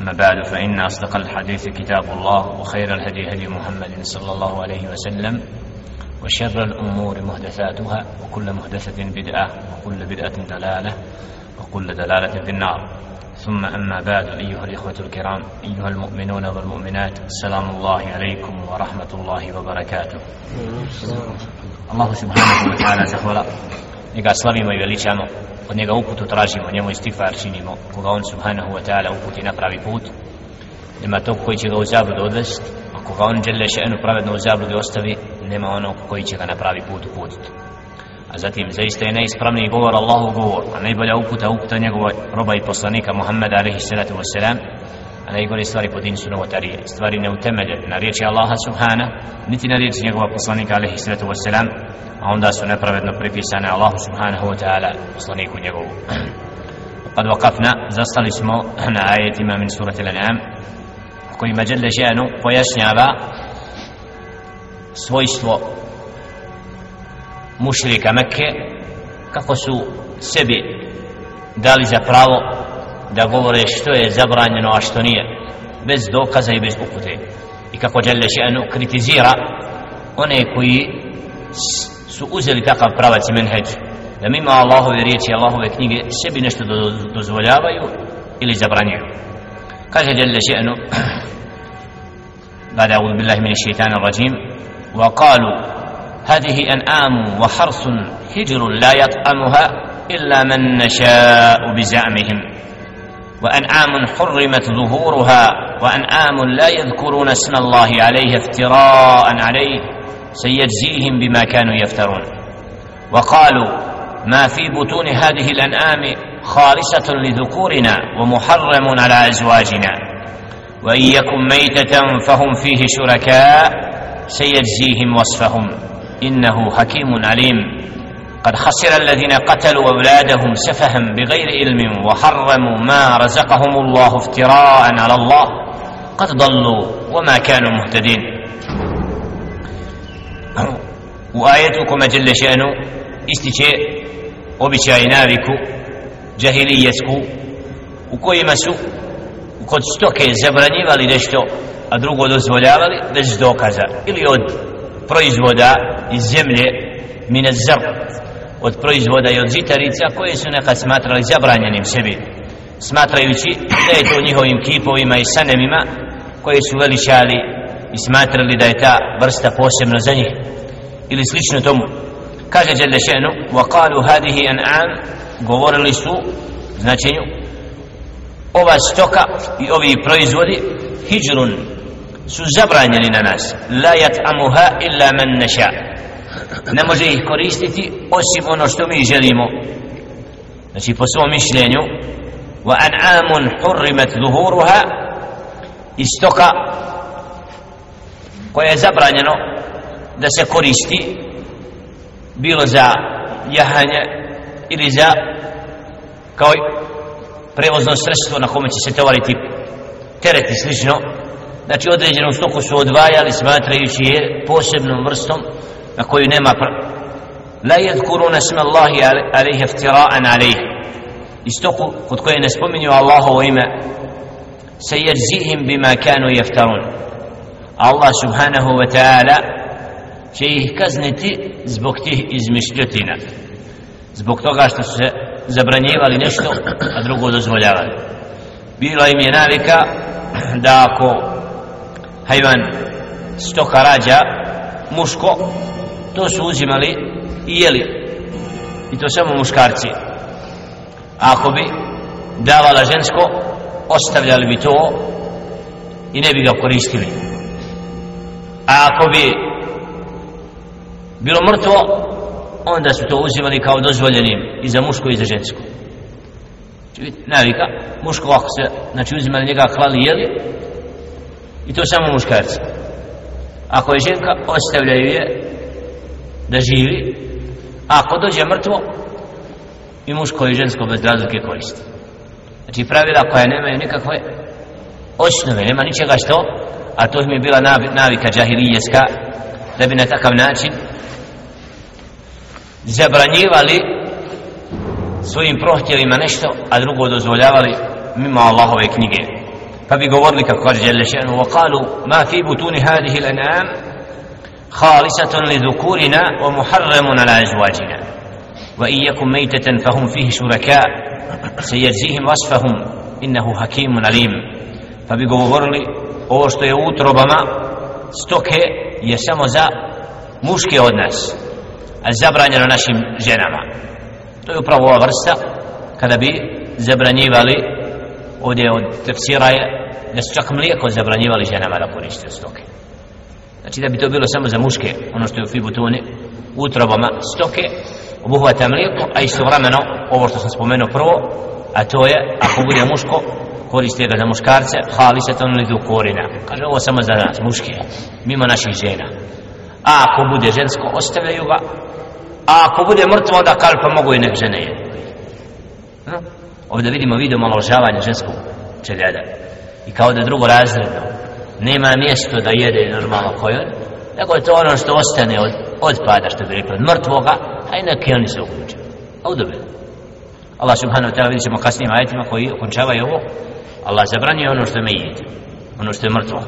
أما بعد فإن أصدق الحديث كتاب الله وخير الهدي هدي محمد صلى الله عليه وسلم وشر الأمور محدثاتها وكل محدثة بدعة وكل بدعة دلالة وكل دلالة في النار. ثم أما بعد أيها الإخوة الكرام أيها المؤمنون والمؤمنات السلام الله عليكم ورحمة الله وبركاته. الله سبحانه وتعالى زهولا njega slavimo i veličamo. Od njega uputu tražimo njemu istifar činimo koga on subhanahu wa ta'ala uputi na pravi put. Nema tog koji će ga u zabludu odvesti, a koga on žele še'nu pravedno u zabludi ostavi nema onog koji će ga na pravi put uputiti a zatim zaista je najispravniji govor Allahu govor a najbolja uputa uputa njegova roba i poslanika Muhammeda alaihi salatu wassalam a najgore stvari po din su novotarije stvari neutemelje na riječi Allaha subhana niti na riječi njegova poslanika alaihi salatu wassalam a onda su nepravedno pripisane Allahu subhanahu wa ta'ala poslaniku njegovu. Kad vakafna, zastali smo na ajetima min surati l'anam koji mađele ženu pojašnjava svojstvo mušrika Mekke kako su sebi dali za pravo da govore što je zabranjeno a što nije bez dokaza i bez upute. I kako Đalešanu kritizira one koji su uzeli takav pravac i menheđ da mimo Allahove riječi Allahove knjige sebi nešto dozvoljavaju ili zabranjuju. Kaže Đelle še'nu بعد أعوذ بالله من الشيطان الرجيم وقالوا هذه أنعام وحرث هجر لا يطعمها إلا من نشاء بزعمهم وأنعام حرمت ظهورها وأنعام لا يذكرون اسم الله عليه افتراء عليه سيجزيهم بما كانوا يفترون. وقالوا ما في بطون هذه الأنعام خالصة لذكورنا ومحرم على أزواجنا. وإن يكن ميتة فهم فيه شركاء سيجزيهم وصفهم. إنه حكيم عليم. قد خسر الذين قتلوا أولادهم سفها بغير علم وحرموا ما رزقهم الله افتراء على الله. قد ضلوا وما كانوا مهتدين. u ajetu kome djelje še'nu ističe običaj naviku džahilijesku u kojima su kod stoke zabranjivali nešto a drugo dozvoljavali bez dokaza ili od proizvoda iz zemlje mine zrb od proizvoda i od žitarica koje su nekad smatrali zabranjenim sebi smatrajući da je to njihovim kipovima i sanemima koje su veličali i smatrali da je ta vrsta posebna za njih ili slično tomu. Kaže Đelešenu Šenu وقالوا هذه an'am govorili su značenju ova stoka i ovi proizvodi hijrun su zabranjeni na nas la yat'amuha illa man nasha ne može ih koristiti osim ono što mi želimo. Znači po svom mišljenju wa an'amun hurrimat zuhuruha i stoka koje je zabranjeno da se koristi bilo za jahanje ili za kao prevozno sredstvo na kome će se tovariti tereti slično. Znači određenom stoku su odvajali smatrajući je posebnom vrstom na koju nema pr... la yadkuruna sma Allahi alaihi iftira'an alaihi. I stoku kod koje ne spominju Allahovo ime se jerzihim bima kanu jeftarun. Allah subhanahu wa ta'ala će ih kazniti zbog tih izmišljotina. Zbog toga što su se zabranjivali nešto a drugo dozvoljavali. Bila im je navika da ako hajvan stoka rađa muško to su uzimali i jeli. I to samo muškarci. Ako bi davala žensko ostavljali bi to i ne bi ga koristili a ako bi bilo mrtvo onda su to uzimali kao dozvoljenim i za muško i za žensko. Znači, navika muško ako se znači uzimali njega klali jeli? I to samo muškarci. Ako je ženka ostavljaju je da živi. A ako dođe mrtvo i muško i žensko bez razlike koristi. Znači pravila koja nemaju nikakve osnove, nema ničega što a to mi je bila navika džahilijeska da bi na takav način zabranjivali svojim prohtjevima nešto a drugo dozvoljavali mimo Allahove knjige. Pa bi govorili kako kaže Jelle še'nu wa kalu ma fi butuni hadihi l'an'am khalisatun li dhukurina wa muharramun ala azwajina. Wa in yakum maytatan fahum fihi shuraka sayajzihim ovo što je u utrobama stoke je samo za muške od nas a zabranjeno našim ženama. To je upravo ova vrsta kada bi zabranjivali ovdje od tefsira je da su čak mlijeko zabranjivali ženama da koriste stoke. Znači da bi to bilo samo za muške ono što je u fibutuni utrobama stoke obuhvata mlijeko a istovremeno ovo što sam spomenuo prvo a to je ako bude muško koriste ga za muškarce haliseton li korina kaže ovo samo za nas muške mimo naših žena. A ako bude žensko ostavljaju ga. A ako bude mrtvo onda kaže pa mogu i nek žene. Je no? ovdje vidimo video maložavanja ženskog čeljada. I kao da drugo razredno. Nema mjesto da jede normalno kojon nego je to ono što ostane od, odpada što bi rekli od mrtvoga a i neki oni se uključe a udobili Allah subhanahu wa ta'ala vidit ćemo kasnijim ajetima koji okončavaju ovo. Allah zabranio ono što je mejit ono što je mrtvo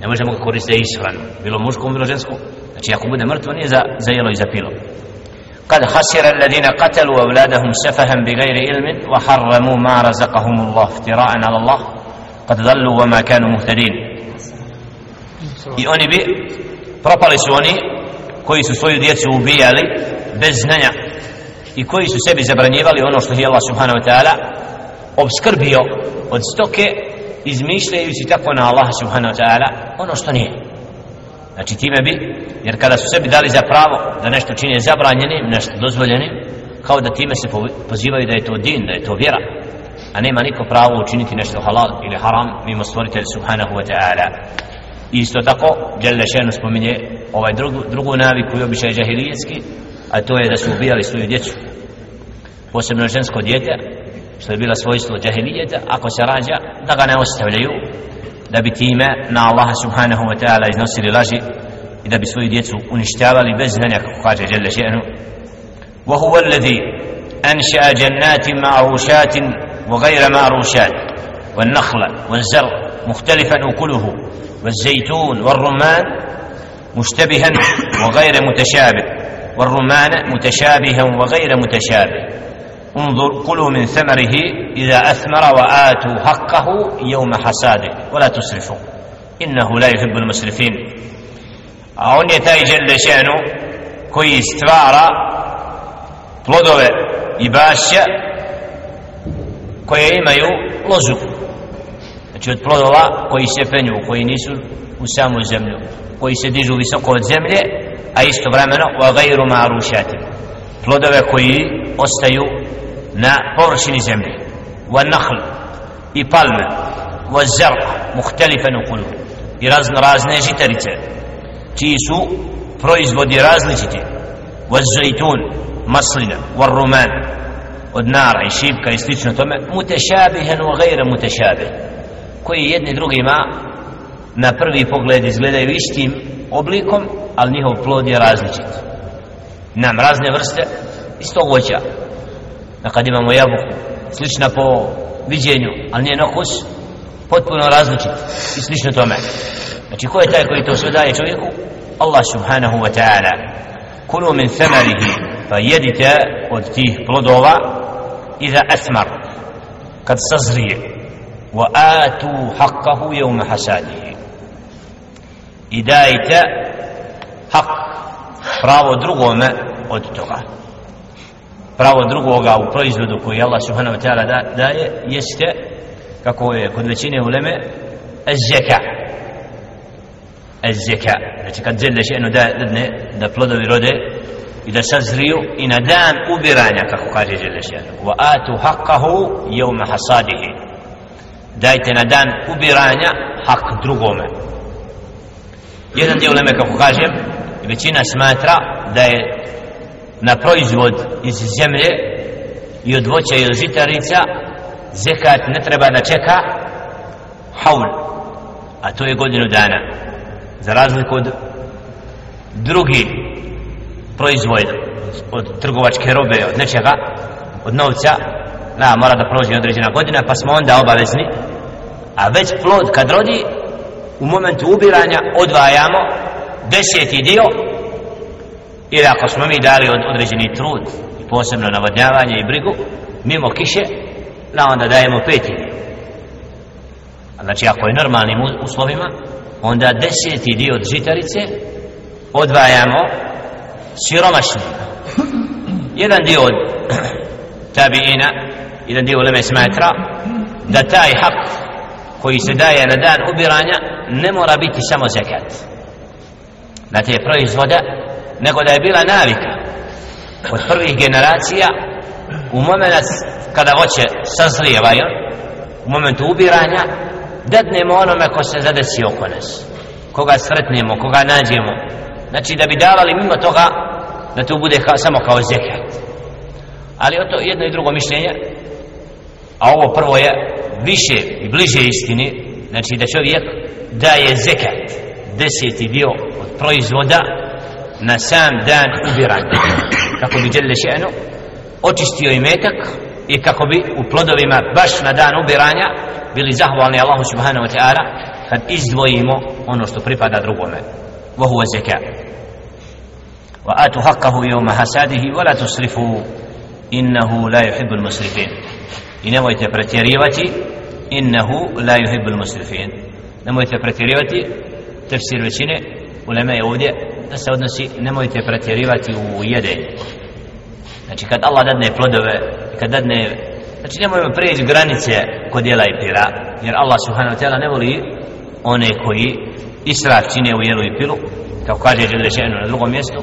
ne možemo ga koristiti ishranu bilo muškom bilo ženskom znači ako bude mrtvo nije za, za jelo i za pilo قد خسر الذين قتلوا أولادهم سفها بغير علم وحرموا ما رزقهم الله افتراء على الله قد ضلوا وما كانوا مهتدين i oni bi propali su oni koji su svoju djecu ubijali bez znanja i koji su sebi zabranjivali ono što je Allah subhanahu wa ta'ala obskrbio od stoke izmišljajući tako na Allah subhanahu wa ta'ala ono što nije. Znači time bi jer kada su sebi dali za pravo da nešto čine zabranjenim nešto dozvoljenim kao da time se pozivaju da je to din da je to vjera a nema niko pravo učiniti nešto halal ili haram mimo stvoritelj subhanahu wa ta'ala. Isto tako Đelle Šenu spominje ovaj drugu, drugu naviku i običaj džahilijetski a to je da su ubijali svoju djecu posebno žensko djete što je bila svojstvo džahilijeta ako se rađa da ga ne ostavljaju da bi time na Allaha subhanahu wa ta'ala iznosili laži i da bi svoju djecu uništavali bez znanja kako kaže Jelle še'nu وهو الذي أنشأ جنات معروشات وغير معروشات والنخل والزرع مختلفا أكله والزيتون والرمان مشتبها وغير متشابه والرمان متشابها وغير متشابه انظر كلوا من ثمره إذا أثمر وآتوا حقه يوم حساده ولا تسرفوا إنه لا يحب المسرفين أون يتاي جل شأنه koji stvara plodove i bašća koje imaju lozu znači od plodova koji se penju koji nisu u samu zemlju koji se dižu visoko od zemlje a isto vremeno wa gajru marušati plodove koji ostaju na površini zemlje. Wa nahl i palme. Wa zar muhtelifen u i razno razne žitarice čiji su proizvodi različiti. Wa zajtun maslina wa ruman od nara i šipka i slično tome mutešabihen wa gajra mutešabih. Koji jedni drugima na prvi pogled izgledaju istim oblikom ali njihov plod je različit. Nam razne vrste istog voća da kad imamo jabuku slična po viđenju ali nije nokus potpuno različit i slično tome. Znači ko je taj koji to sve daje čovjeku? Allah subhanahu wa ta'ala. Kulu min samarihi pa jedite od tih plodova iza asmar kad sazrije. Wa atu haqqahu yawma hasadihi. I dajte hak pravo drugome od toga pravo drugoga u proizvodu koji Allah subhanahu wa ta'ala da, daje jeste kako je kod većine uleme zeka zeka znači kad žele še'nu da, da, da plodovi rode i da sazriju i na dan ubiranja kako kaže zelje še wa atu haqqahu jevme hasadihi. Dajte na dan ubiranja hak drugome. Jedan dio uleme kako kažem većina smatra da je na proizvod iz zemlje i od voća i od žitarica zekat ne treba da čeka haul a to je godinu dana za razliku od drugi proizvod od trgovačke robe od nečega od novca na, mora da prođe određena godina pa smo onda obavezni a već plod kad rodi u momentu ubiranja odvajamo deseti dio ili ako smo mi dali od određeni trud posebno navodnjavanje i brigu mimo kiše na onda dajemo peti. Dio znači ako je normalnim uslovima onda deseti dio od žitarice odvajamo siromašnjima jedan dio od tabiina jedan dio uleme smatra da taj hak koji se daje na dan ubiranja ne mora biti samo zekat. Na te proizvode nego da je bila navika. Od prvih generacija u moment kada voće sazlijevaju u momentu ubiranja dadnemo onome ko se zadesi oko nas koga sretnemo, koga nađemo. Znači da bi davali mimo toga da to bude kao, samo kao zekat. Ali o to jedno i drugo mišljenje a ovo prvo je više i bliže istini znači da čovjek daje zekat deseti dio od proizvoda na sam dan ubiranja kako bi djelje še'nu očistio i metak i kako bi u plodovima baš na dan ubiranja bili zahvalni Allahu subhanahu wa ta'ala kad izdvojimo ono što pripada drugome وهو زكاة وآتوا حقه يوم حساده ولا تصرفوا إنه لا يحب المسرفين i nemojte pretjerivati innahu la yuhibbul musrifin nemojte pretjerivati tefsir većine ulema je ovdje da se odnosi nemojte pretjerivati u jedenju znači kad Allah dadne plodove kad dadne znači nemojmo preći granice kod jela i pira jer Allah subhanahu wa ta'ala ne voli one koji israf čine u jelu i pilu kao kaže Đelešenu na drugom mjestu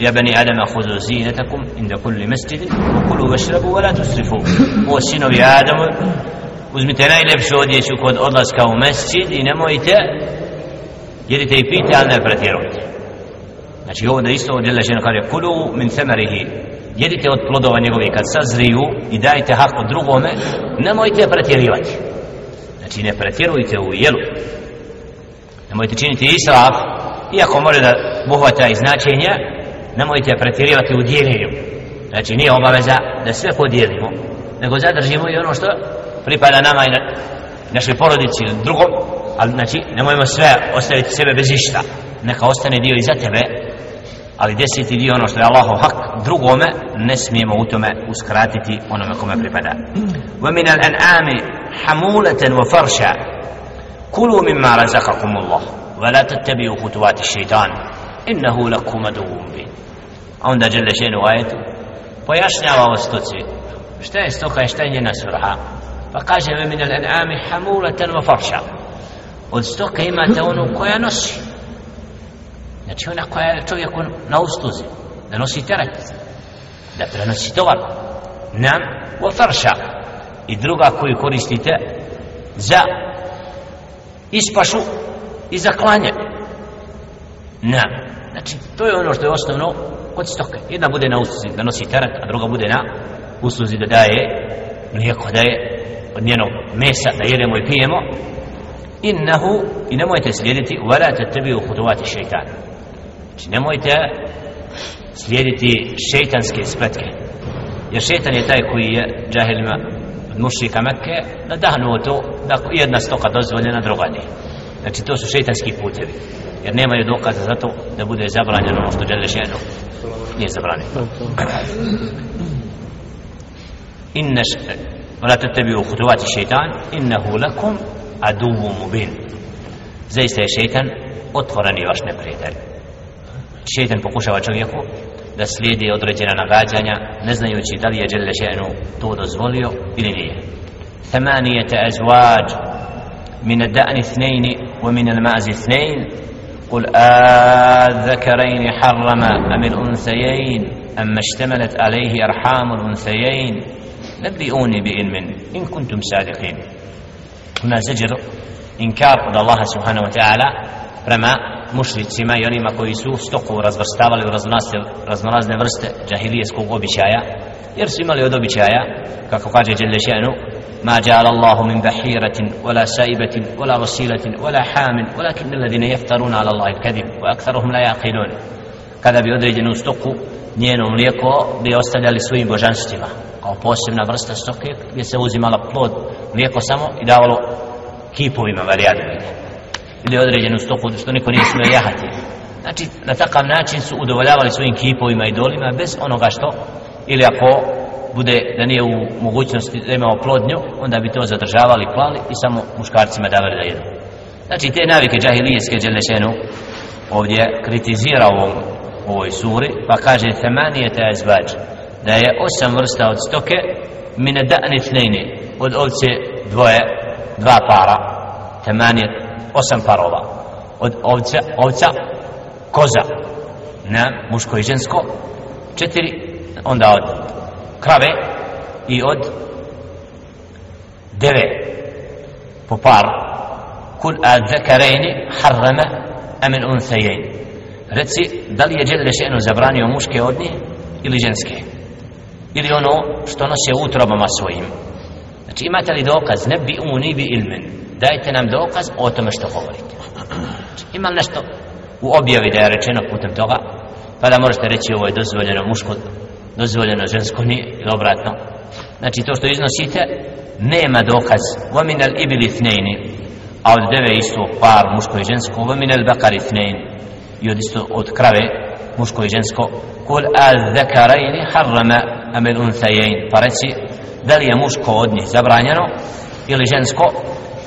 يا بني آدم خذوا زينتكم عند كل مسجد وكلوا واشربوا ولا تسرفوا هو سينو يا آدم uzmite najljepšu odjeću kod odlaska u mesčid i nemojte jedite i pite, ali ne pretjerujte znači ovo da isto od žena kaže kulu min semerihi. Jedite od plodova njegove kad sazriju i dajte hak od drugome nemojte pretjerivati. Znači ne pretjerujte u jelu. Nemojte činiti israf iako može da buhvata i značenja nemojte pretjerivati u dijeljenju. Znači nije obaveza da sve podijelimo nego zadržimo i ono što pripada nama i na našoj porodici ili drugom ali znači nemojmo sve ostaviti sebe bez išta. Neka ostane dio i za tebe ali deseti dio ono što je Allahov hak drugome ne smijemo u tome uskratiti onome kome pripada ومن الأنعام حمولة وفرشا كلوا مما رزقكم الله ولا تتبعوا خطوات الشيطان إنه لكم عدو مبين a onda žele ženu ajetu pojašnjava o stoci šta je stoka i šta je njena svrha pa kaže ve minel en'ami hamulatan wa farsha od stoka imate onu koja nosi znači ona koja je čovjeku na ustuzi da nosi teret da prenosi tovar nam wa farša. i druga koju koristite za ispašu i za klanje nam znači to je ono što je osnovno kod stoke. Jedna bude na usluzi da nosi teret, a druga bude na usluzi da daje mlijeko, da je od njenog mesa da jedemo i pijemo. Innahu, i nemojte slijediti, uvarate tebi u hudovati. Znači nemojte slijediti šeitanske spletke. Jer šeitan je taj koji je džahilima od mušika Mekke nadahnuo to da jedna stoka dozvoljena, druga nije. Znači to su šeitanski putevi. Jer nemaju dokaza za to da bude zabranjeno ono što žele ženu. Nije zabranjeno. Inna wala tattabi'u khutuwati shaytan innahu lakum aduwwun mubin. Zaista je šejtan otvoreni vaš neprijatelj. Šejtan pokušava čovjeku da slijedi određena nagađanja ne znajući da li je dželle šenu to dozvolio ili nije. ثمانية أزواج من الدأن اثنين ومن المعز اثنين قل آذكرين حرم أم الأنثيين أما اشتملت عليه أرحام الأنثيين نبئوني بعلم إن كنتم صادقين هنا زجر إنكار الله سبحانه وتعالى رمى mušricima i onima koji su stoku razvrstavali u raznorazne, raznorazne vrste džahilijetskog običaja jer su imali od običaja kako kaže Đelešenu ما جعل الله من بحيرة ولا سائبة ولا وسيلة ولا حام ولكن الذين يفترون على الله الكذب وأكثرهم لا يعقلون kada bi određenu stoku njeno mlijeko bi ostavljali svojim božanstvima kao posebna vrsta stoke gdje se uzimala plod mlijeko samo i davalo kipovima varijadovine ili određenu stoku što niko nije smio jahati. Znači na takav način su udovoljavali svojim kipovima i dolima bez onoga što ili ako bude da nije u mogućnosti da imao plodnju onda bi to zadržavali klali i samo muškarcima davali da jedu. Znači te navike džahilijeske dželešenu ovdje kritizira ovom ovoj suri pa kaže temanijete azbađ da je osam vrsta od stoke mine da'ni tnejni od ovce dvoje dva para. Temanijete osam parova. Od ovca, ovca koza na muško i žensko četiri onda od krave i od deve. Po par. Kul a zekarejni harrama amin unsajejni reci da li je Đele Šenu zabranio muške od nje ili ženske? Ili ono što nose utrobama svojim? Znači imate li dokaz? Ne bi umu ni bi ilmen dajte nam dokaz o tome što govorite. Ima nešto? U objavi da je rečeno putem toga pa da možete reći ovo je dozvoljeno muško dozvoljeno žensko nije ili obratno. Znači to što iznosite nema dokaz. Vominal ibili thnejni a od deve isto par muško i žensko. Vominal bakari thnejni i od isto od krave muško i žensko. Kul al zakarajni harrama amel unthajajn pa reci da li je muško od njih zabranjeno ili žensko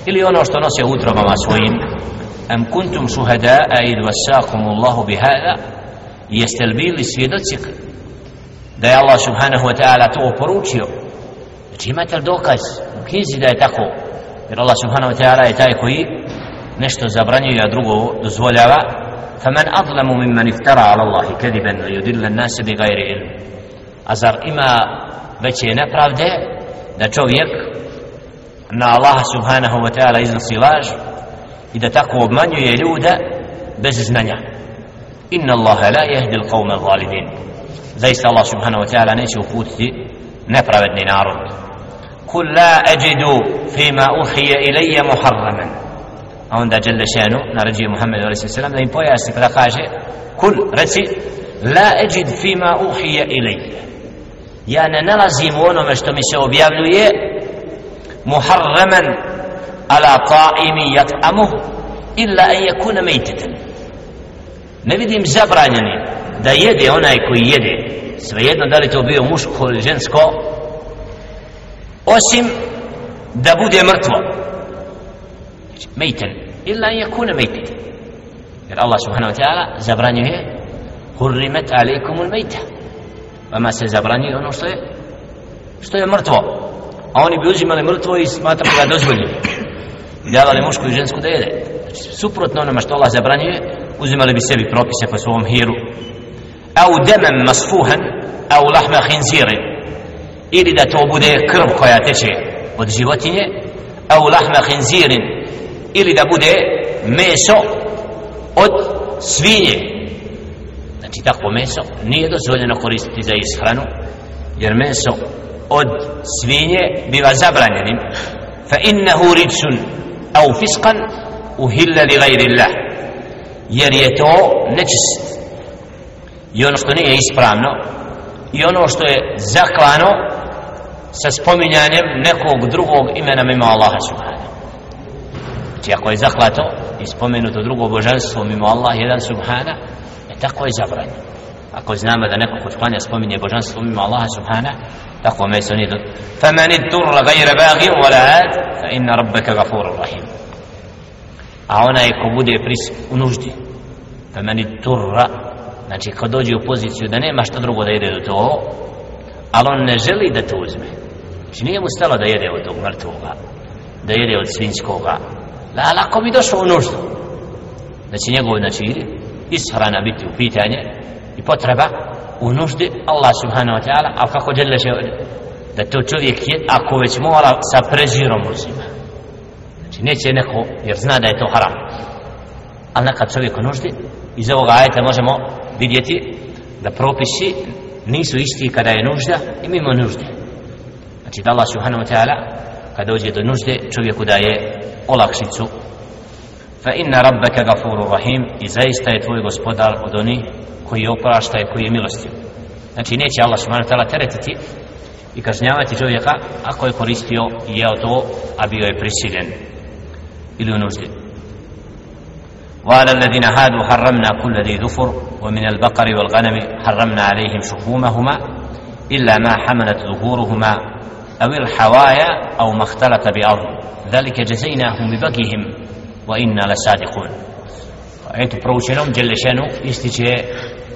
ili ono što nosi utrobama svojim am kuntum shuhada'a id wasakum Allahu bihada jeste li bili svjedoci da je Allah subhanahu wa ta'ala to oporučio znači imate li dokaz u knjizi da je tako jer Allah subhanahu wa ta'ala je taj koji nešto zabranjuje a drugo dozvoljava فمن أظلم ممن افترى على الله كذبا ليدل الناس بغير علم أزر إما veće nepravde da čovjek na Allah subhanahu wa ta'ala iznosi laž i da tako obmanjuje ljude bez znanja. Inna Allaha la jehdi l'qavme zalimin zaista Allah subhanahu wa ta'ala neće uputiti nepravedni narod. Kul la ajidu fima uhije ilaje muharraman. A onda jelle šanu naređuje Muhammed a.s. da im pojasni pa kada kaže kul reci la ajid fima uhije ilaje ja ne nalazim u onome što mi se objavljuje muharraman ala ta'imi yat'amuh illa an yakuna maytatan. Ne vidim zabranjeni da jede onaj koji jede. Svejedno da li to bio muško ili žensko osim da bude mrtvo. Znači, mejten illa je kune mejten jer Allah subhanahu wa ta'ala zabranjuje hurrimet alaikum ul mejta vama se zabranjuje ono što je što je mrtvo a oni bi uzimali mrtvo i smatrali ga dozvoljeno i davali mušku i žensku da jede. Znači, suprotno onome što Allah zabranjuje uzimali bi sebi propise po svom hiru. Au demem masfuhan au lahma khinzirin. Ili da to bude krv koja teče od životinje au lahma hinzirin ili da bude meso od svinje. Znači takvo meso nije dozvoljeno koristiti za ishranu jer meso od svinje biva zabranjenim. Fa innahu ridsun au fiskan uhilla li gajri Allah jer je to nečist. I ono što nije ispravno i ono što je zaklano sa spominjanjem nekog drugog imena mimo Allaha subhanahu. Znači ako je zaklato i spomenuto drugo božanstvo mimo Allah jedan subhana e tako je zabranjeno ako znamo da neko ko klanja spominje božanstvo mimo Allaha subhana tako meso nije do فمن اضطر غير باغ ولا عاد فإن ربك غفور رحيم a onaj ko bude pris u nuždi فمن اضطر znači kad dođe u poziciju da nema što drugo da jede do to ali on ne želi da to uzme znači nije mu stalo da jede od tog mrtvoga da jede od svinjskoga da, ali ako bi došao u nuždu da će njegov znači ishrana biti u pitanje i potreba u nuždi Allah subhanahu wa ta'ala. Ali kako djelje će da to čovjek je ako već mora sa prezirom uzima znači neće neko jer zna da je to haram. Ali nekad čovjek u nuždi iz ovoga ajeta možemo vidjeti da propisi nisu isti kada je nužda i mimo nužde. Znači da Allah subhanahu wa ta'ala kada dođe do nužde čovjeku daje olakšicu. Fa inna rabbaka gafuru rahim i zaista je tvoj gospodar od onih koji oprašta i koji je milostiv znači neće Allah subhanahu ta'ala teretiti i kažnjavati čovjeka ako je koristio i jeo to a bio je prisiljen ili u nuždi وعلى الذين هادوا حرمنا كل ذي ذفر ومن البقر والغنم حرمنا عليهم شحومهما إلا ما حملت ظهورهما أو الحوايا أو ما اختلط بأرض ذلك جزيناهم ببقيهم وإنا لصادقون Eto, proučenom Đelešenu ističe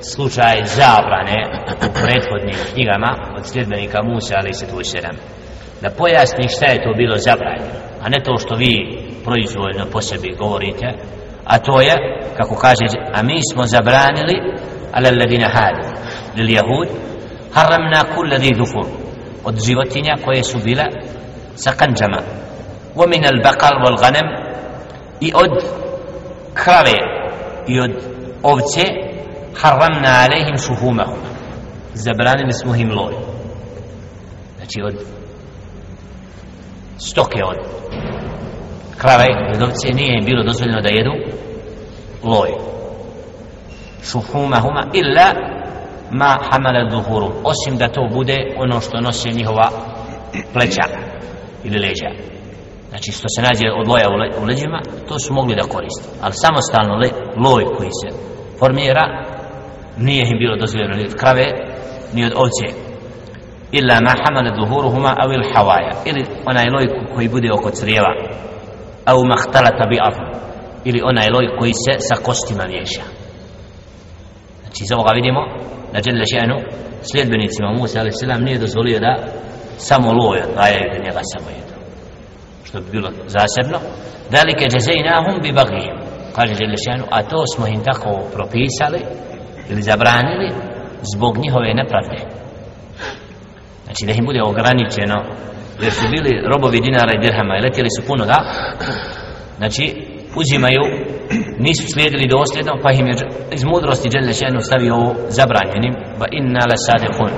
slučaj zabrane u prethodnim knjigama od sljedbenika Musa, ali se sedam. Da pojasni šta je to bilo zabranjeno, a ne to što vi proizvoljno po sebi govorite, a to je, kako kaže, a mi smo zabranili ala ladina hadu, lil jahud, haramna kulladhi dhufur od životinja koje su bile sa kanđama, wa min al baqal wal ghanem, i od krave i od ovce, haramna alejhim šuhumahum, zabranili smo im loj. Znači od stoke od krave i ovce nije im bilo dozvoljeno da jedu loj. Šuhumahuma illa ma hamala zuhuru osim da to bude ono što nose njihova pleća ili leđa. Znači što se nađe od loja u, le, u leđima to su mogli da koriste. Ali samostalno le, loj koji se formira nije im bilo dozvoljeno ni od krave ni od ovce. Illa ma hamala zuhuruhuma avil hawaya ili onaj loj koji bude oko crijeva. Au mahtalata bi ardu ili onaj loj koji se sa kostima miješa. Znači iz ovoga vidimo da Đele Šenu sljedbenicima Musa a.s. nije dozvolio da samo loj odvajaju da njega samo jedu što bi bilo zasebno. Dalike džezejnahum bi bagihim kaže Đele Šenu a to smo im tako propisali ili zabranili zbog njihove nepravde. Znači da im bude ograničeno jer su bili robovi dinara i dirhama i letjeli su puno da? Znači uzimaju nisu slijedili dosljedno pa im je iz mudrosti Đele Šenu stavio ovo zabranjenim va inna la sadekun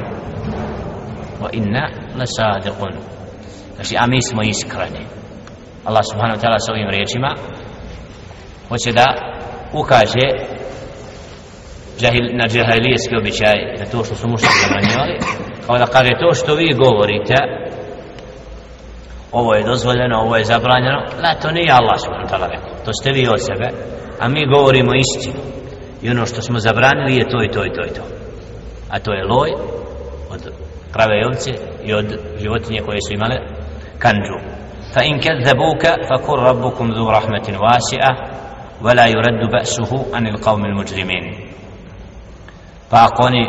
va inna la sadekun znači a mi smo iskreni. Allah subhanahu wa ta'ala sa ovim riječima hoće da ukaže džahil, na džahilijeski običaj da to što su mušli zabranjivali. Kao da kaže to što vi govorite ovo je dozvoljeno, ovo je zabranjeno la to nije Allah subhanahu ta'ala rekao. To ste vi od sebe a mi govorimo istinu. I ono što smo zabranili je to i to i to i to. A to je loj od krave i ovce i od životinje koje su imale kanđu fa in kadzabuka fa kur rabbukum dhu rahmetin wasi'a wa la yuraddu ba'suhu anil qawmil mujrimin pa ako oni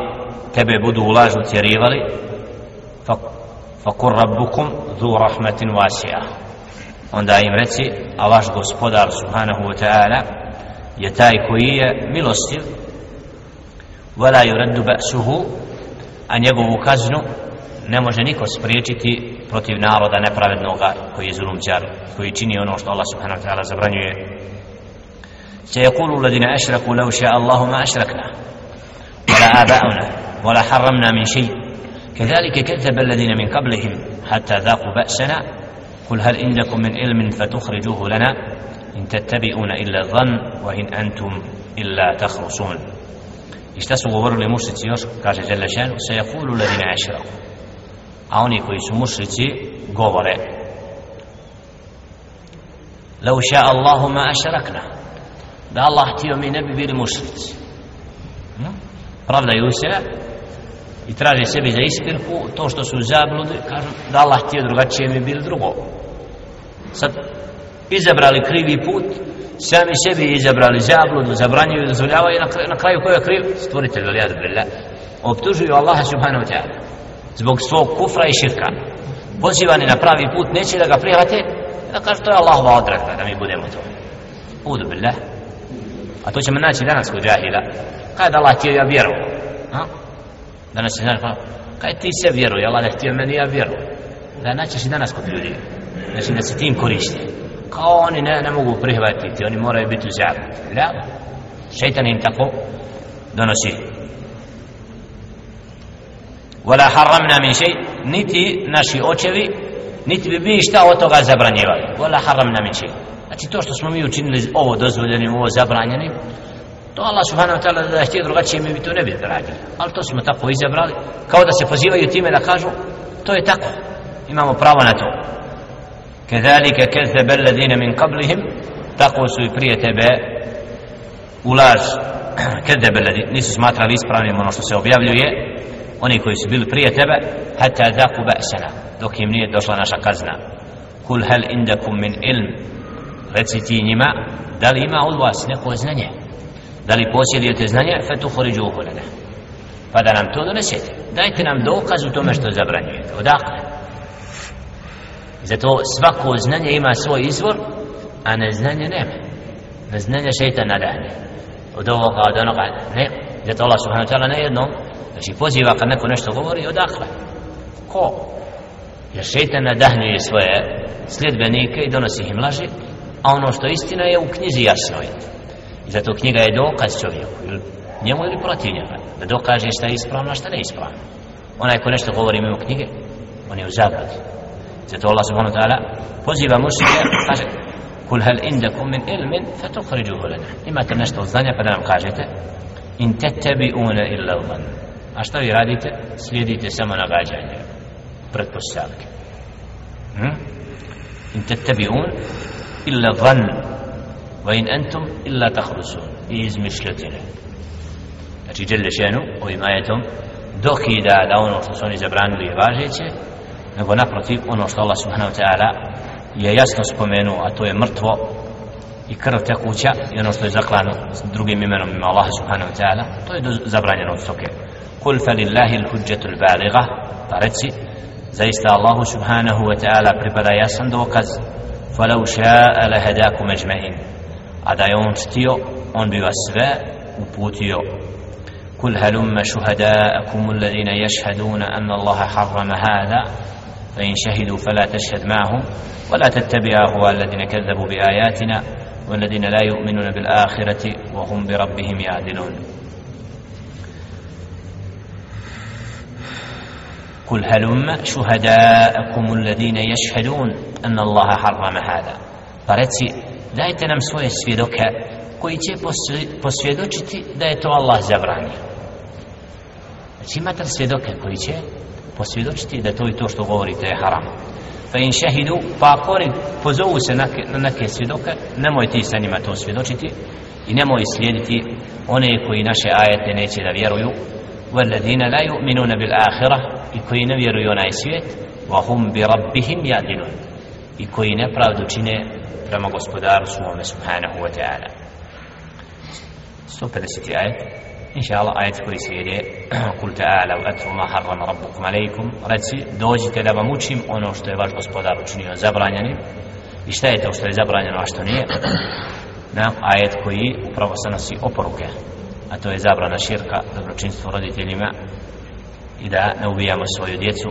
tebe budu ulažu tjerivali fa فقل ربكم ذو رحمة واسعة onda im reci a vaš gospodar subhanahu wa ta'ala je taj koji je milostiv wala yuraddu ba'suhu a njegovu kaznu ne može niko spriječiti protiv naroda nepravednoga koji je zulumčar koji čini ono što Allah subhanahu wa ta'ala zabranjuje سيقول الذين أشركوا لو شاء الله ما أشركنا آباؤنا ولا حرمنا من شيء. كذلك كذب الذين من قبلهم حتى ذاقوا بأسنا. قل هل عندكم من علم فتخرجوه لنا؟ إن تتبعون إلا الظن وإن أنتم إلا تخرصون. اشتسوا još, kaže Đelešan, se jakulu ladina ašraku. A oni koji su mušrici govore, لو شاء الله ما أشركنا mi ne bi bili mušrici. Pravdaju se i traže sebi za ispirku to što su zabludi kažu da Allah htio drugačije mi bilo drugo. Sad izabrali krivi put sami sebi izabrali zabludu zabranjuju dozvoljavaju na, kraju, na kraju ko je kriv? Stvoritelj ali jadu billah. Optužuju Allaha subhanahu wa ta'ala zbog svog kufra i širka. Pozivani na pravi put neće da ga prihvate da kažu to je Allahova odredba da mi budemo to. Udu billah. A to ćemo naći danas kod Kaj da Allah htio, ja vjerujem. Ha? Danas se znači, kaj ti se vjeruje, Allah da htio meni, ja vjerujem. Da naćeš i danas kod ljudi. Znači da se tim koriste. Kao oni ne, ne mogu prihvatiti, oni moraju biti u zjavu. Ja? Šeitan im tako donosi. Vala harramna min šeit, niti naši očevi, niti bi mi šta od toga zabranjivali. Vala harramna min šeit. Znači to što smo mi učinili ovo dozvoljenim, ovo zabranjenim, To Allah subhanahu wa ta'ala da je htio drugačije, mi bi to ne bi radili. Ali to smo tako izabrali, kao da se pozivaju time da kažu, to je tako, imamo pravo na to. Kedalike kezde belladine min kablihim, tako su i prije tebe ulaz kezde belladine, nisu smatrali ispravnim ono što se objavljuje, oni koji su bili prije tebe, hata zaku ba'sana, dok im nije došla naša kazna. Kul hel indakum min ilm, reci ti njima, da li ima od vas neko znanje? Da li posjedujete znanje? Fa tu horiđuhu pa da nam to donesete. Dajte nam dokaz u tome što zabranjujete. Odakle? Zato svako znanje ima svoj izvor a neznanje nema. Neznanje šeitan nadahne od ovoga od onoga ne. Zato Allah subhanahu wa ta'ala ne jednom Znači poziva kad neko nešto govori odakle. Ko? Jer šeitan nadahnjuje svoje sljedbenike i donosi im laži, a ono što istina je u knjizi jasno je. I zato knjiga je dokaz čovjeku, ili njemu ili protiv njega, da dokaže šta je ispravno, a šta ne ispravno. Onaj ko nešto govori mimo knjige, on je u zabludi. Zato Allah subhanahu wa ta'ala poziva mušike, kaže, kul hal indakum min ilmin, fatukhrijuhu lana. Imate nešto od znanja, pa da nam kažete, in tettabi'una illa dhann. A šta vi radite? Slijedite samo nagađanje, pretpostavke. Hm? In tettabi'un illa dhann wa in antum illa takhrusun. I izmišljotine. Znači, djelje šenu, ovim ajetom, dokida da ono što su oni zabranili je važeće, nego naprotiv ono što Allah subhanahu wa ta'ala je jasno spomenuo, a to je mrtvo i krv tekuća i ono što je zaklano s drugim imenom ima Allah subhanahu wa ta'ala, to je zabranjeno od stoke. قل فلله الحجة البالغة فرتسي زيست الله سبحانه وتعالى pripada jasan dokaz فلو شاء لهداكم أجمعين عدا يوم ستيو on bi vas sve uputio قل هلم شهداءكم الذين يشهدون أن الله حرم هذا فإن شهدوا فلا تشهد معهم ولا تتبع أهواء الذين كذبوا بآياتنا والذين لا يؤمنون بالآخرة وهم بربهم يعدلون قل هلم شهداءكم الذين يشهدون أن الله حرم هذا فرتي dajte nam svoje svjedoke koji će posvjedočiti da je to Allah zabranio znači imate svjedoke koji će posvjedočiti da to i to što govorite je haram fa in shahidu pa ako oni pozovu se na, na neke svjedoke nemoj ti sa njima to svjedočiti i nemoj slijediti one koji naše ajete neće da vjeruju والذين لا يؤمنون بالآخرة i koji ne vjeruju onaj svijet وهم بربهم يعدلون i koji nepravdu čine prema gospodaru svome subhanahu wa ta'ala. 150. ajet. Inša Allah ajet koji slijede kul ta'ala u etru ma harram rabbukum alaikum reci dođite da vam učim ono što je vaš gospodar učinio zabranjenim. I šta je to što je zabranjeno a što nije? Na ajet koji upravo se nosi oporuke a to je zabrana širka dobročinstvo roditeljima i da ne ubijamo svoju djecu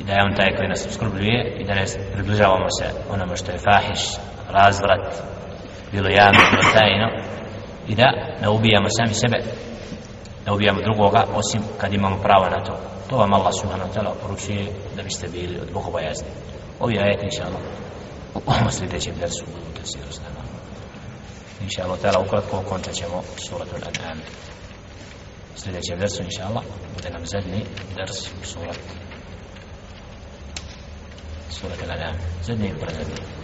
i da je on taj koji nas skrbljuje i da ne približavamo se onome što je fahiš, razvrat bilo javno, bilo tajno i da ne ubijamo sami sebe ne ubijamo drugoga osim kad imamo pravo na to. To vam Allah subhanahu wa ta'ala poručuje da biste bili od bogobojazni. Ovi ajeti inša Allah u sljedećem versu u tesiru znamo inša Allah ta'ala ukratko okončat ćemo suratu al-an'am sljedećem versu inša Allah bude nam zadnji ders suratu surat سورة الأنعام. زد نیم پرزدی